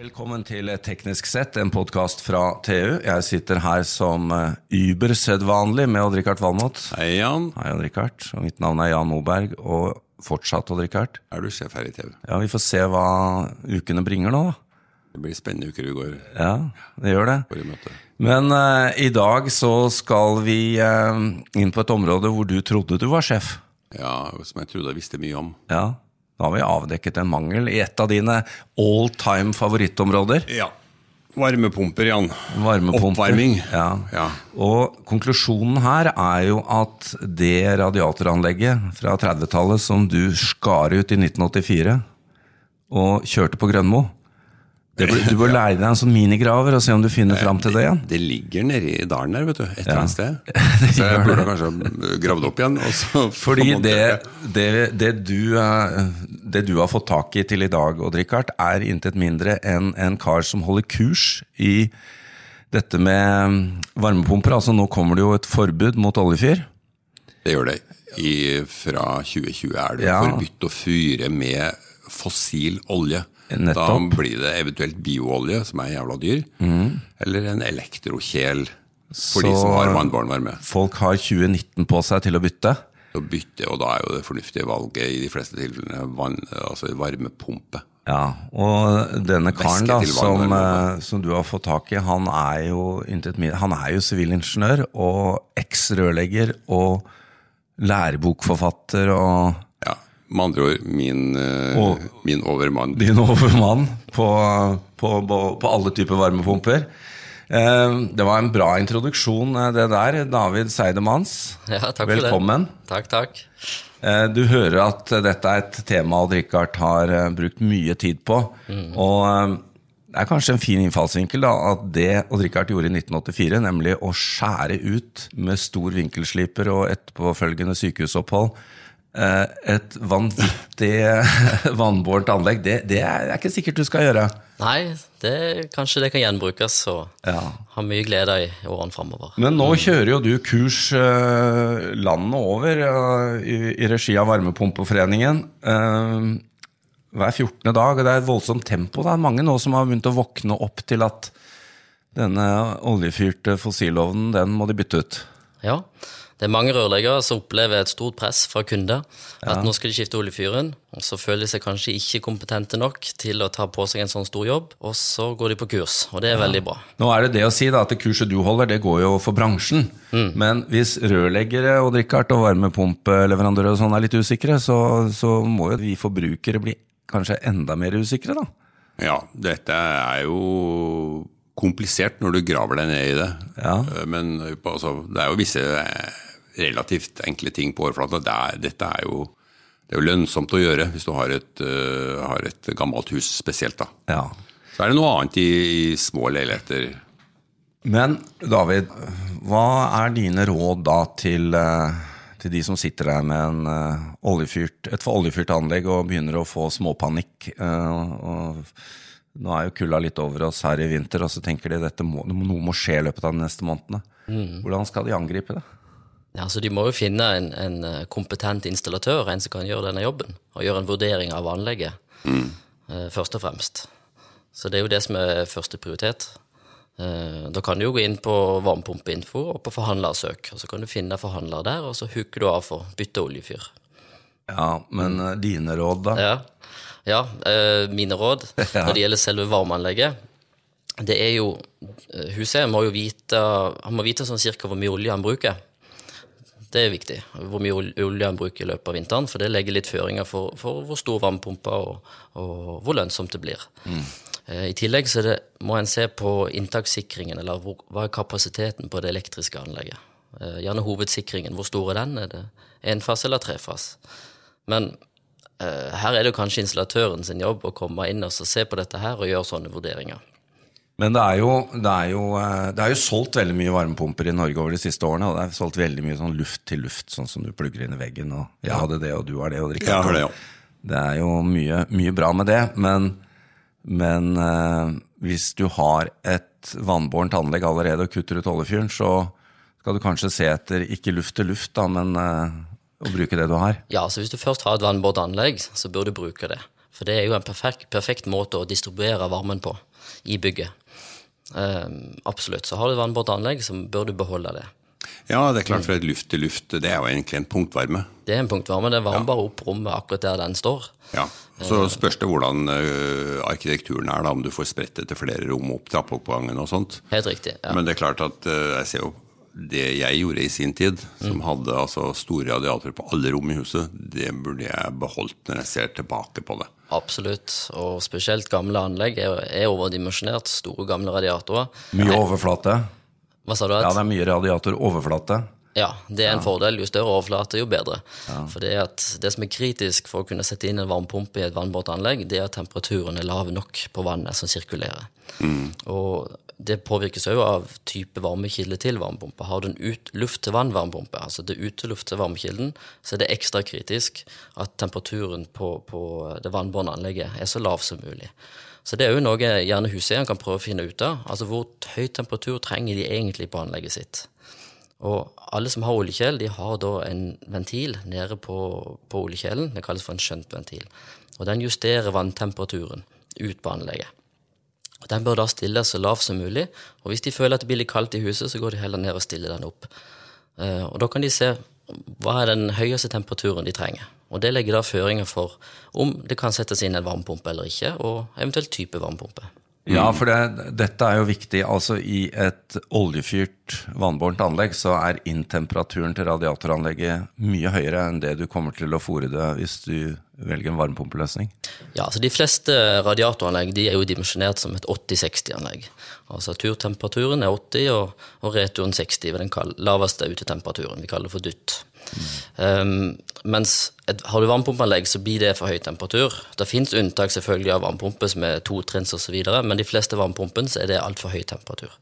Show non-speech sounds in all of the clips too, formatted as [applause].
Velkommen til Teknisk sett, en podkast fra TU. Jeg sitter her som uber-sedvanlig med Odd-Rikard Valmot. Hei, Jan. Hei, Odd-Rikard. Mitt navn er Jan Moberg, og fortsatt Odd-Rikard. Er du sjef her i TV? Ja, vi får se hva ukene bringer nå, da. Det blir spennende uker vi går, Ja, det gjør det. Men uh, i dag så skal vi uh, inn på et område hvor du trodde du var sjef. Ja, som jeg trodde jeg visste mye om. Ja, da har vi avdekket en mangel i et av dine all time favorittområder. Ja. Varmepumper, Jan. Varmepumper. Oppvarming. Ja. Ja. Og konklusjonen her er jo at det radiatoranlegget fra 30-tallet som du skar ut i 1984 og kjørte på Grønmo bør, Du bør lære deg en sånn minigraver og se om du finner fram til det igjen. Det ligger nedi dalen der, vet du. Et eller annet sted. [laughs] Så jeg burde kanskje gravd opp igjen. Og så [laughs] Fordi det, det, det, du, eh, det du har fått tak i til i dag, Odd Rikard, er intet mindre enn en kar som holder kurs i dette med mm, varmepumper. Altså Nå kommer det jo et forbud mot oljefyr. Det gjør det. I, fra 2020 er det Ja. forbudt å fyre med fossil olje. Nettopp. Da blir det eventuelt bioolje, som er jævla dyr, eller en elektrokjel for de som har vannbåren. Folk har 2019 på seg til å bytte. å bytte, og da er jo det fornuftige valget i de fleste tilfellene vann, altså varmepumpe. Ja, Og denne karen da, som, eh, som du har fått tak i, han er jo Han er jo sivilingeniør og eks-rørlegger og lærebokforfatter og Med andre ord min, eh, Og- min overmann. din overmann på, på, på, på alle typer varmepumper. Eh, Det var en bra introduksjon, eh, det der. David Seidemans, Ja, takk for det. velkommen. Takk, takk. Eh, Du hører at dette er et tema Odd Rikard har brukt mye tid på. Og eh, det er kanskje en fin innfallsvinkel da, at det Odd Rikard gjorde i 1984, nemlig å skjære ut med stor vinkelsliper og etterpåfølgende sykehusopphold eh, et vanvittig [laughs] vannbårent anlegg, det, det er det er ikke sikkert du skal gjøre. Nei, det, kanskje det kan gjenbrukes og Ja. ha mye glede i årene framover. Men nå kjører jo du kurs uh, landet over uh, i, i regi av Varmepumpeforeningen. Uh, hver 14. dag, og det er et voldsomt tempo. Det er mange nå som har begynt å våkne opp til at denne oljefyrte fossilovnen, den må de bytte ut. Ja, det er mange rørleggere som opplever et stort press fra kunder. At nå skal de skifte oljefyren, og så føler de seg kanskje ikke kompetente nok til å ta på seg en sånn stor jobb, og så går de på kurs, og det er veldig bra. Nå er det det å si da, at det kurset du holder, det går jo for bransjen. Men hvis rørleggere og Richard og varmepumpeleverandører og sånn er litt usikre, så, så må jo vi forbrukere bli kanskje enda mer usikre, da. Ja, dette er jo komplisert når du graver deg ned i det. Ja. Eh, Men altså, det er jo visse relativt enkle ting på overflaten. Det er, dette er jo, det er jo lønnsomt å gjøre hvis du har et, uh, har et gammelt hus spesielt. da. Ja. Så er det noe annet i, i små leiligheter. Men David, hva er dine råd da til, eh, til de som sitter der med en eh, oljefyrt, et for oljefyrt anlegg og begynner å få småpanikk? og nå er jo kulda litt over oss her i vinter, og så tenker de dette må, noe må skje i løpet av de neste månedene. Hvordan skal de angripe det? Ja, så De må jo finne en, en eh, kompetent installatør, en som kan gjøre denne jobben, og gjøre en vurdering av anlegget, eh, først og fremst. Så det er jo det som er første prioritet. Eh, Da kan du jo gå inn på varmepumpeinfo og på forhandlersøk, og så kan du finne forhandler der, og så hooker du av for bytte oljefyr. Ja, men dine råd, da? Ja, ja mine råd [laughs] når det gjelder selve varmeanlegget, det er jo Huset må jo vite Han må vite sånn cirka hvor mye olje han bruker. Det er viktig. Hvor mye ol- olje en bruker i løpet av vinteren. For det legger litt føringer for, for hvor stor varmepumpa og, og hvor lønnsomt det blir. Mm. I tillegg så det, må en se på inntakssikringen, eller hvor, hva er kapasiteten på det elektriske anlegget. Eh, Gjerne hovedsikringen. Hvor stor er den? Er det enfas eller trefas? Men eh, her er det kanskje installatøren sin jobb å komme inn og så se på dette her og gjøre sånne vurderinger. Men det er, jo, det, er jo, eh, det er jo solgt veldig mye varmepumper i Norge over de siste årene. Og det er solgt veldig mye sånn luft til luft, sånn som du plugger inn i veggen. Og jeg hadde det, og du har det. Og Richard. Jeg har det, ja. Det er jo mye, mye bra med det. Men, men eh, hvis du har et vannbårent anlegg allerede og kutter ut oljefyren, så skal du kanskje se etter ikke luft til luft, da, men eh, å bruke det du har. Ja, så hvis du først har et vannbåret anlegg, så bør du bruke det. For det er jo en perfekt, perfekt måte å distribuere varmen på i bygget. Um, absolutt. Så har du et vannbåret anlegg, så bør du beholde det. Ja, det er klart, for luft til luft, det er jo egentlig en punktvarme. Det er en punktvarme. Det varmer bare opp rommet akkurat der den står. Ja, Så spørs det hvordan uh, arkitekturen er, da, om du får spredt det til flere rom opp trappeoppgangen og sånt. Helt riktig, ja. Men det er klart at uh, jeg ser jo det jeg gjorde i sin tid, som hadde altså store radiatorer på alle rom i huset, det burde jeg beholdt når jeg ser tilbake på det. Absolutt. Og spesielt gamle anlegg er, er overdimensjonert. Store, gamle radiatorer. Mye overflate. Hva sa du? Ja, det er mye radiatoroverflate. Ja, det er en fordel. Jo større overflate, jo bedre. For det, det som er kritisk for å kunne sette inn en varmepumpe i et vannbåtanlegg, det er at temperaturen er lav nok på vannet som sirkulerer. Og det påvirkes òg av type varmekilde til varmepumpe. Har du en ut, luft-til-vann-varmepumpe, altså det uteluft til varmekilden, så er det ekstra kritisk at temperaturen på, på det vannbårne anlegget er så lav som mulig. Så det er jo noe gjerne huseieren kan prøve å finne ut av. Altså hvor høy temperatur trenger de egentlig på anlegget sitt. Og alle som har oljekjel, de har da en ventil nede på, på oljekjelen. Det kalles for en skjøntventil. Og den justerer vanntemperaturen ut på anlegget. Den bør da stilles så lav som mulig, og hvis de føler at det blir litt kaldt i huset, så går de heller ned og stiller den opp. Eh, Og da kan de se hva er den høyeste temperaturen de trenger. Og det legger da føringer for om det kan settes inn en varmepumpe eller ikke, og eventuelt type varmepumpe. Ja, for det, dette er jo viktig. Altså I et oljefyrt vannbårent anlegg så er inntemperaturen til radiatoranlegget mye høyere enn det du kommer til å fòre det hvis du velger en varmepumpeløsning. Ja, altså De fleste radiatoranlegg de er jo dimensjonert som et 80-60-anlegg. Altså Turtemperaturen er 80, og, og returen 60 ved den laveste utetemperaturen. Vi kaller det for dytt. Um, mens et, har du varmepumpeanlegg, så blir det for høy temperatur. Det fins unntak selvfølgelig av varmepumpe som er totrinns osv., men de fleste varmepumpene så er det altfor høy temperatur.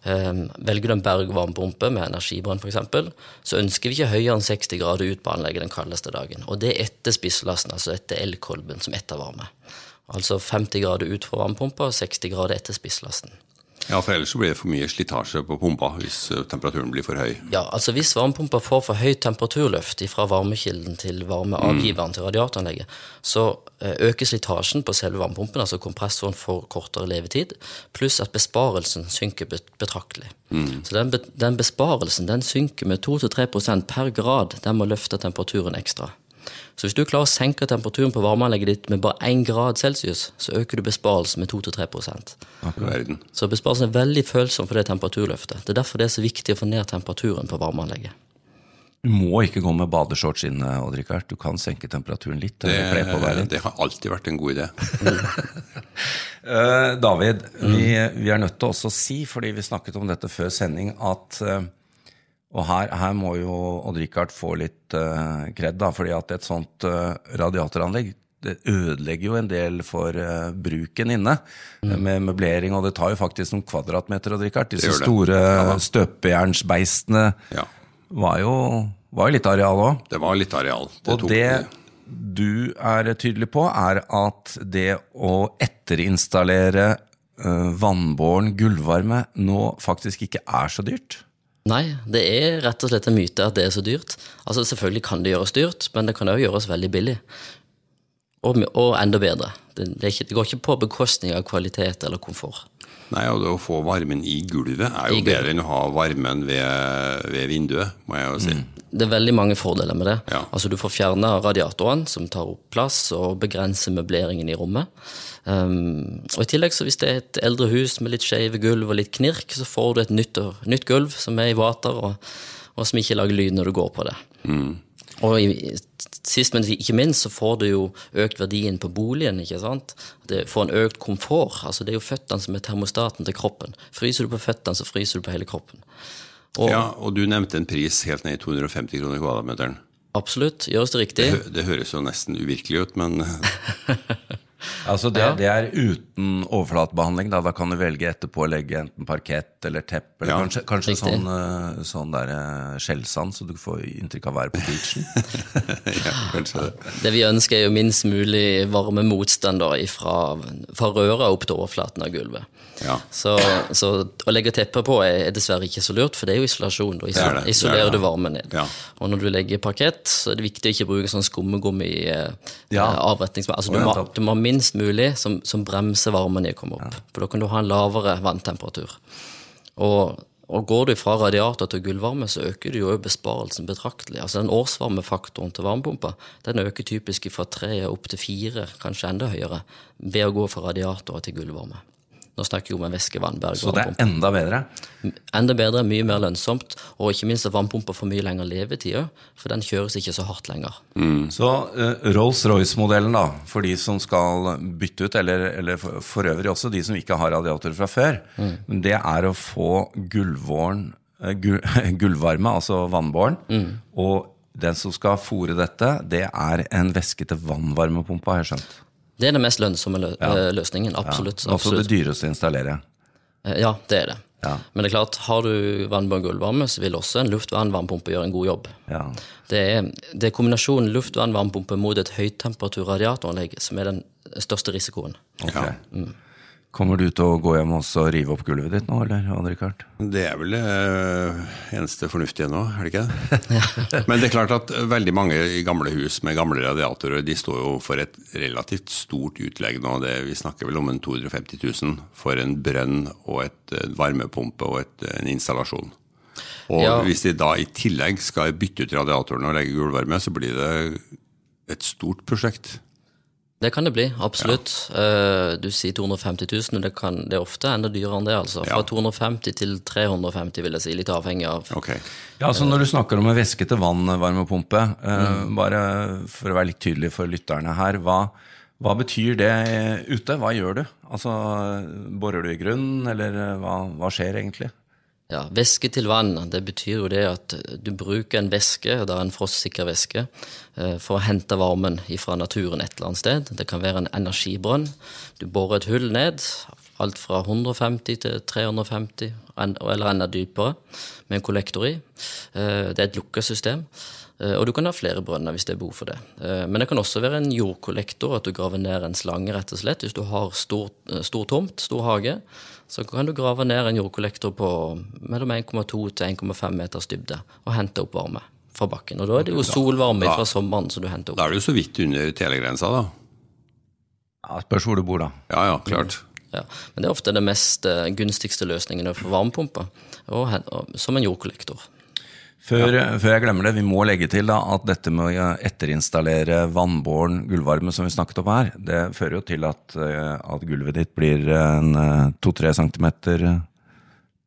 Um, velger du en bergvarmepumpe med energibrann f.eks., så ønsker vi ikke høyere enn 60 grader ut på anlegget den kaldeste dagen. Og det er etter spisslasten, altså etter elkolben som ettervarme. Altså 50 grader ut fra varmepumpa og 60 grader etter spisslasten. Ja, for ellers blir det for mye slitasje på pumpa hvis eh, temperaturen blir for høy. Ja, altså Hvis varmepumpa får for høyt temperaturløft fra varmekilden til varmeavgiveren til radiatoranlegget, så eh, øker slitasjen på selve varmepumpen, altså kompressoren får kortere levetid, pluss at besparelsen synker betraktelig. betraktelig. Så den, den besparelsen den synker med 2-3% per grad. Den må løfte temperaturen ekstra. Så hvis du klarer å senke temperaturen på varmeanlegget ditt med bare 1 grad celsius, så øker du besparelsen med 2-3 i verden. Så besparelsen er veldig følsom for det temperaturløftet. Det er derfor det er så viktig å få ned temperaturen på varmeanlegget. Du må ikke gå med badeshorts inne, Odd Rikard. Du kan senke temperaturen litt. Det, på litt. det har alltid vært en god idé. David, [laughs] David, vi, vi er nødt til også å si, fordi vi snakket om dette før sending, at eh, Og her, her må jo Odd-Rikard få litt uh, kred, da, fordi at et sånt uh, radiatoranlegg det ødelegger jo en del for uh, bruken inne, mm. med møblering, og det tar jo faktisk noen kvadratmeter, Odd-Rikard. Disse store Ja støpejernsbeistene Ja, var jo, var jo litt areal òg. det var litt areal. Det Og det du er tydelig på, er at det å etterinstallere uh, vannbåren gulvvarme nå faktisk ikke er så dyrt. Nei, det er rett og slett en myte at det er så dyrt. Altså Selvfølgelig kan det gjøres dyrt, men det kan òg gjøres veldig billig. Og, og enda bedre. Det, det, er ikke, det går ikke på bekostning av kvalitet eller komfort. Nei, og det å få varmen i gulvet er jo I gulvet. bedre enn å ha varmen ved, ved vinduet, må jeg jo si. Det er veldig mange fordeler med det. Ja. Altså Du får fjerna radiatoren, som tar opp plass og begrenser møbleringen i rommet. Um, og I tillegg, så hvis det er et eldre hus med litt skeive gulv og litt knirk, så får du et nytt, nytt gulv som er i vater, og, og som ikke lager lyd når du går på det. Og i, sist, men ikke minst, så får du jo økt verdien på boligen. ikke sant? Det får en økt komfort. altså Det er jo føttene som er termostaten til kroppen. Fryser du på føttene, så fryser du på hele kroppen. Og Ja, og du nevnte en pris helt ned i 250 kroner kvadratmeteren. absolutt, gjøres det riktig. Det, det høres jo nesten uvirkelig ut, men [laughs] Altså det, det er uten overflatebehandling. Da. da kan du velge etterpå å legge enten parkett eller tepp, eller Ja, kanskje, kanskje sånn, eh, sånn der eh, skjellsand, så du får inntrykk av å være på beachen. [laughs] ja, [laughs] det. Vi ønsker er jo minst mulig varme motstand fra, fra røra opp til overflaten av gulvet. Ja. Så, så å legge teppe på er, er dessverre ikke så lurt, for det er jo isolasjon. Da Det er det, det isolerer det. du varmen ned. Ja. Og når du legger parkett, så er det viktig å ikke bruke sånn skummegummi eh, Ja. Altså, du, må, du må ha minst mulig som, som bremser varmen i å komme opp. For da kan du ha en lavere vanntemperatur. Og, og går du fra radiator til gulvvarme, så øker du jo besparelsen betraktelig. Altså Den årsvarmefaktoren til varmepumpa den øker typisk fra tre opp til fire, kanskje enda høyere, ved å gå fra radiator til gulvvarme. Nå snakker vi om en væskevannberg. Så det er enda bedre. Enda bedre, mye mer lønnsomt, og ikke minst at vannpumpa får mye lengre levetid for den kjøres ikke så hardt lenger. Så uh, Rolls-Royce-modellen, da, for de som skal bytte ut, eller, eller for, for øvrig også de som ikke har radiatorer fra før, det er å få gulvvåren, [laughs] gullvarme, altså vannbåren, og den som skal fòre dette, det er en væske til vannvarmepumpe, har jeg skjønt. Det er den mest lønnsomme lø ja. løsningen. Absolutt. Også det dyreste å installere. Eh, Ja, det er det. Ja. Men det er klart, har du vannbåren gulvvarme, så vil også en luftvannvarmepumpe gjøre en god jobb. Ja. Det er, det er kombinasjonen luftvannvarmepumpe mot et høytemperatur-radiatoranlegg som er den største risikoen. Ok. Ja. Kommer du til å gå hjem og rive opp gulvet ditt nå, eller, Rikard? Det er vel det eh, eneste fornuftige nå, er det ikke det? [laughs] Men det er klart at veldig mange i gamle hus med gamle radiatorer de står jo for et relativt stort utlegg nå. Det, vi snakker vel om en 250 000 for en brønn og et eh, varmepumpe og et, en installasjon. Og Ja. hvis de da i tillegg skal bytte ut radiatoren og legge gulvvarme, så blir det et stort prosjekt. Det kan det bli, absolutt. Eh, Du sier 250 000, og det, kan, det er ofte enda dyrere enn det. altså. Fra Ja. 250 til 350, vil jeg si, litt avhengig av okay. Ja, altså Når du snakker om en væske til vannvarmepumpe, mm. bare for å være litt tydelig for lytterne her, hva, hva betyr det ute? Hva gjør du? Altså, Borer du i grunnen, eller eh, hva, hva skjer egentlig? Ja, Væske til vann, det betyr jo det at du bruker en væske, og da en frostsikker væske, eh, for å hente varmen fra naturen et eller annet sted. Det kan være en energibrønn. Du borer et hull ned, alt fra 150 til 350, eller enda dypere, med en kollektor i. Eh, Det er et lukka system. Eh, Og du kan ha flere brønner hvis det er behov for det. Eh, Men det kan også være en jordkollektor, at du graver ned en slange, rett og slett. Hvis du har stor, eh, stor tomt, stor hage, så kan du grave ned en jordkollektor på mellom 1,2 til 1,5 meters dybde og hente opp varme fra bakken. Og da er det jo solvarme Da- fra sommeren som du henter opp. Da er du så vidt under telegrensa, da. Ja, Spørs hvor du bor, da. Ja ja, klart. Ja. Men det er ofte den mest gunstigste løsningen for varmepumper, som en jordkollektor. Før, før jeg glemmer det, vi må legge til da, at dette med å etterinstallere vannbåren gulvvarme som vi snakket om her, det fører jo til at, eh, at gulvet ditt blir en to-tre centimeter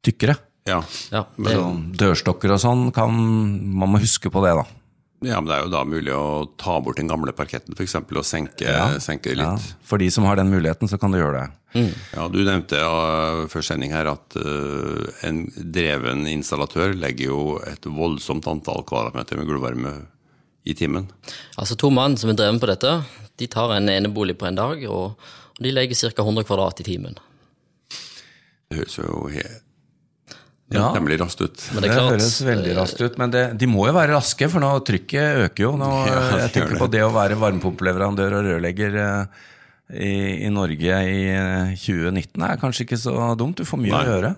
tykkere. Ja. Ja, det, Så dørstokker og sånn, kan, man må huske på det da. Ja, men det er jo da mulig å ta bort den gamle parketten f.eks. og senke, senke litt. Ja, for de som har den muligheten, så kan du gjøre det. Ja, Du nevnte ja, før sending her at uh, en dreven installatør legger jo et voldsomt antall kvadratmeter med gulvvarme i timen. altså To mann som er dreven på dette, de tar en enebolig på en dag, og, og de legger ca. 100 kvadrat i timen. Det høres jo he- Ja. temmelig raskt ut. Men Det, det høres veldig raskt ut, men det, de må jo være raske, for nå trykket øker jo. Nå, [laughs] Ja, jeg tenker tenker på det å være varmepumpeleverandør og rørlegger eh, i, i Norge i eh, 2019 er kanskje ikke så dumt. Du får mye Nei. å gjøre.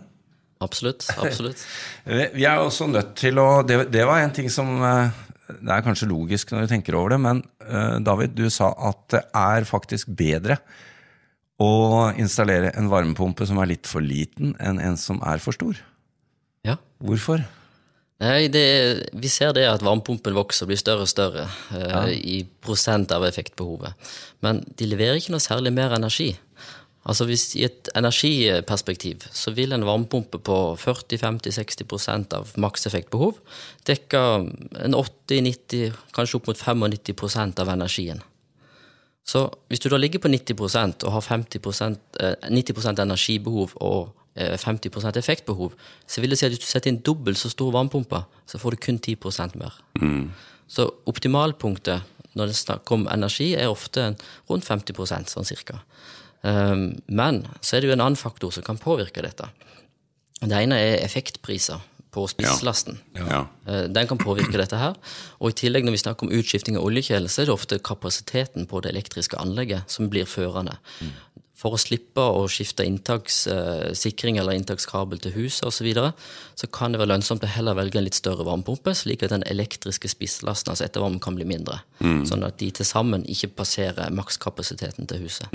Absolutt. absolutt. [laughs] Eh, Vi er også nødt til å Det, det var en ting som eh, Det er kanskje logisk når du tenker over det, men eh, David, du sa at det er faktisk bedre å installere en varmepumpe som er litt for liten, enn en som er for stor. Ja. Hvorfor? Nei, det, Vi ser det at varmepumpen vokser og blir større og større eh, i prosent av effektbehovet. Men de leverer ikke noe særlig mer energi. Altså hvis I et energiperspektiv så vil en varmepumpe på 40-50-60% av makseffektbehov dekke en 80-90, kanskje opp mot 95% av energien. Så hvis du da ligger på 90% og har 50 eh, 90% energibehov og eh, 50% effektbehov, så vil det si at hvis du setter inn dobbelt så stor varmepumpe, så får du kun 10% mer. Så optimalpunktet når det snakker om energi, er ofte rundt 50% sånn cirka. Um, men så er det jo en annen faktor som kan påvirke dette. Det ene er effektpriser på spisslasten. Ja. Eh, Den kan påvirke dette her. Og i tillegg når vi snakker om utskifting av oljekjeler, så er det ofte kapasiteten på det elektriske anlegget som blir førende. For å slippe å skifte inntakssikring eller inntakskabel til huset osv., så, videre, så kan det være lønnsomt å heller velge en litt større varmepumpe, slik at den elektriske spisslasten, altså ettervarmen, kan bli mindre. Sånn at de til sammen ikke passerer makskapasiteten til huset.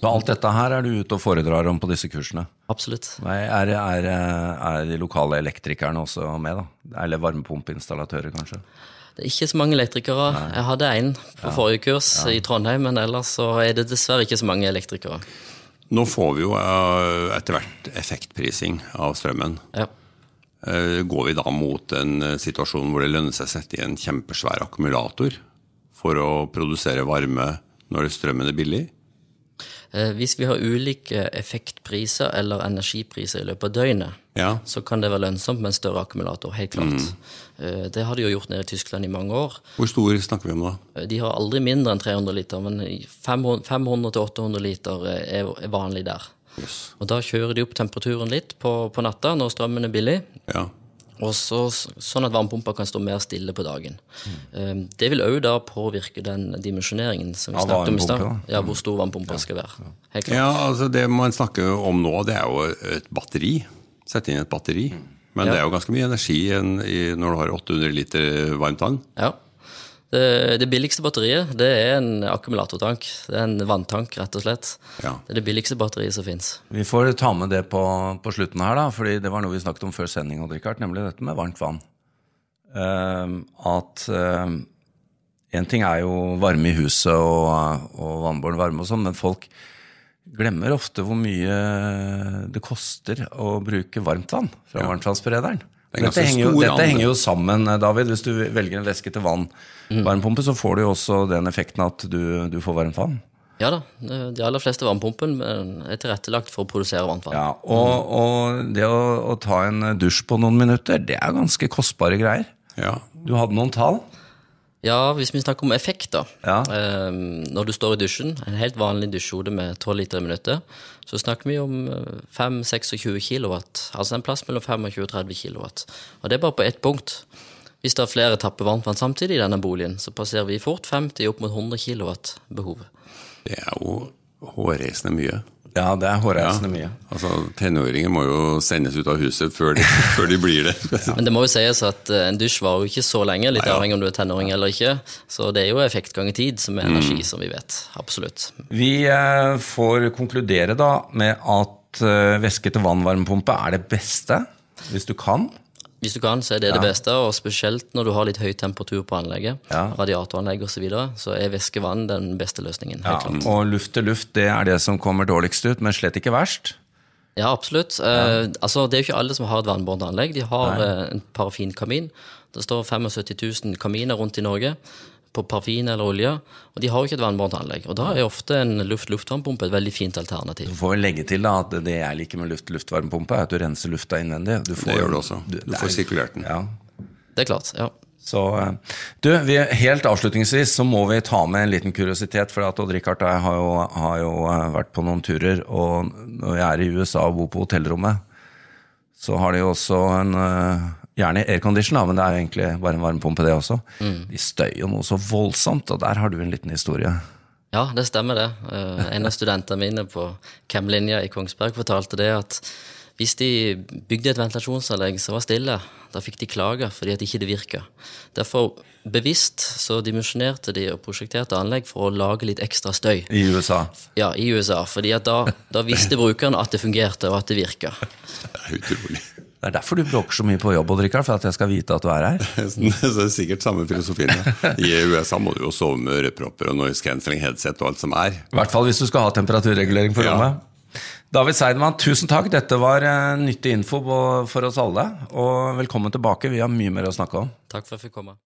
Så alt dette her er du ute og foredrar om på disse kursene? Absolutt. Nei, Er, er, er de lokale elektrikerne også med, da? Eller varmepumpeinstallatører, kanskje? Det er ikke så mange elektrikere. Jeg hadde én på forrige kurs i Trondheim, men ellers så er det dessverre ikke så mange elektrikere. Nå får vi jo eh, etter hvert effektprising av strømmen. Ja. Eh, Går vi da mot en eh, situasjon hvor det lønner seg å sette i en kjempesvær akkumulator for å produsere varme når strømmen er billig? Eh, Hvis vi har ulike effektpriser eller energipriser i løpet av døgnet, Ja. så kan det være lønnsomt med en større akkumulator, helt klart. Mm. Det har de jo gjort nede i Tyskland i mange år. Hvor stor snakker vi om da? Eh, De har aldri mindre enn 300 liter, men 500-800 liter er er vanlig der. Yes. Og Da kjører de opp temperaturen litt på, på natta når strømmen er billig. Ja. Og så, sånn at varmepumpa kan stå mer stille på dagen. Mm. Det vil òg da påvirke den dimensjoneringen som vi snakket om i stad. Ja, hvor stor varmepumpa skal være. Helt klart. ja, altså det man snakker om nå, det er jo et batteri. Sette inn et batteri. Men det er jo ganske mye energi når du har 800 liter varmtvann. Ja. Det, det billigste batteriet det er en akkumulatortank. Det er en vanntank, rett og slett. Ja. Det er det billigste batteriet som fins. Vi får ta med det på, på slutten her, da, fordi det var noe vi snakket om før sending, nemlig dette med varmt vann. Uh, at én ting er jo varme i huset og, og vannbåren varme og sånn, men folk glemmer ofte hvor mye det koster å bruke varmt vann fra varmtvannsberederen. Er Dette, henger jo, dette henger jo sammen, David. Hvis du velger en væske til vann, varmepumpe, så får du jo også den effekten at du, du får varmt vann. Ja da, de aller fleste varmepumpene er tilrettelagt for å produsere varmt vann. Ja, og, og det å, å ta en dusj på noen minutter, det er ganske kostbare greier. Ja. Du hadde noen tall? Ja, hvis vi snakker om effekt, da. Ja. Eh, når du står i dusjen, en helt vanlig dusjhode med 12 liter i minuttet, så snakker vi om eh, 5-26 kilowatt. Altså en plass mellom 25 og 30 kilowatt. Og det er bare på ett punkt. Hvis det er flere tapper varmtvann samtidig i denne boligen, så passerer vi fort 50 opp mot 100 kilowatt-behovet. Det er jo hårreisende mye. Ja, det er hårreisende mye. Altså, Tenåringer må jo sendes ut av huset før de, [laughs] før de blir det. [laughs] Men det må jo sies at eh, en dusj varer jo ikke så lenge, litt ja. avhengig om du er tenåring eller ikke. Så det er jo effekt ganger tid som er energi, som vi vet. Absolutt. Vi eh, får konkludere da med at eh, væske til vann-varmepumpe er det beste, hvis du kan. Hvis du kan, så er det det beste, og spesielt når du har litt høy temperatur på anlegget, Ja. radiatoranlegg osv., så, videre, så er væskevann den beste løsningen. Ja, klart. og luft til luft, det er det som kommer dårligst ut, men slett ikke verst. Ja, absolutt. Eh, altså, det er jo ikke alle som har et vannbårent anlegg. De har eh, en parafinkamin. Det står 75 000 kaminer rundt i Norge på parfin eller olje, og de har jo ikke et vannbårent anlegg. Og da er ofte en luft-luftvarmepumpe et veldig fint alternativ. Du får vel legge til da, at det jeg liker med luft-luftvarmepumpe, er at du renser lufta innvendig. Du får, Det gjør du også. Du du får er- sirkulert den. Ja, Det er klart, ja. Så eh, du, vi, helt avslutningsvis så må vi ta med en liten kuriositet. For at Odd Rikard og jeg har jo, har jo eh, vært på noen turer, og når jeg er i USA og bor på hotellrommet, så har de jo også en eh, Gjerne aircondition, men det er jo egentlig bare en varmepumpe, det også. De støyer jo noe så voldsomt, og der har du en liten historie. Ja, det stemmer det. Eh, En av studentene mine på chem-linja i Kongsberg fortalte det at hvis de bygde et ventilasjonsanlegg som var stille, da fikk de klager fordi at ikke det virka. Derfor bevisst så dimensjonerte de og prosjekterte anlegg for å lage litt ekstra støy. I USA. Ja, i USA. fordi at da, da visste brukeren at det fungerte, og at det virka. [laughs] Utrolig. Det er derfor du bråker så mye på jobb, Odd for at jeg skal vite at du er her. [laughs] det er sikkert samme filosofien. Ja. I USA må du jo sove med ørepropper og noise cancelling headset og alt som er. I hvert fall hvis du skal ha temperaturregulering på rommet. David Seidmann, tusen takk. Dette var eh, nyttig info for oss alle. Og velkommen tilbake. Vi har mye mer å snakke om. Takk for at jeg fikk komme.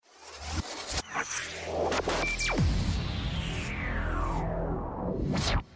Yeah.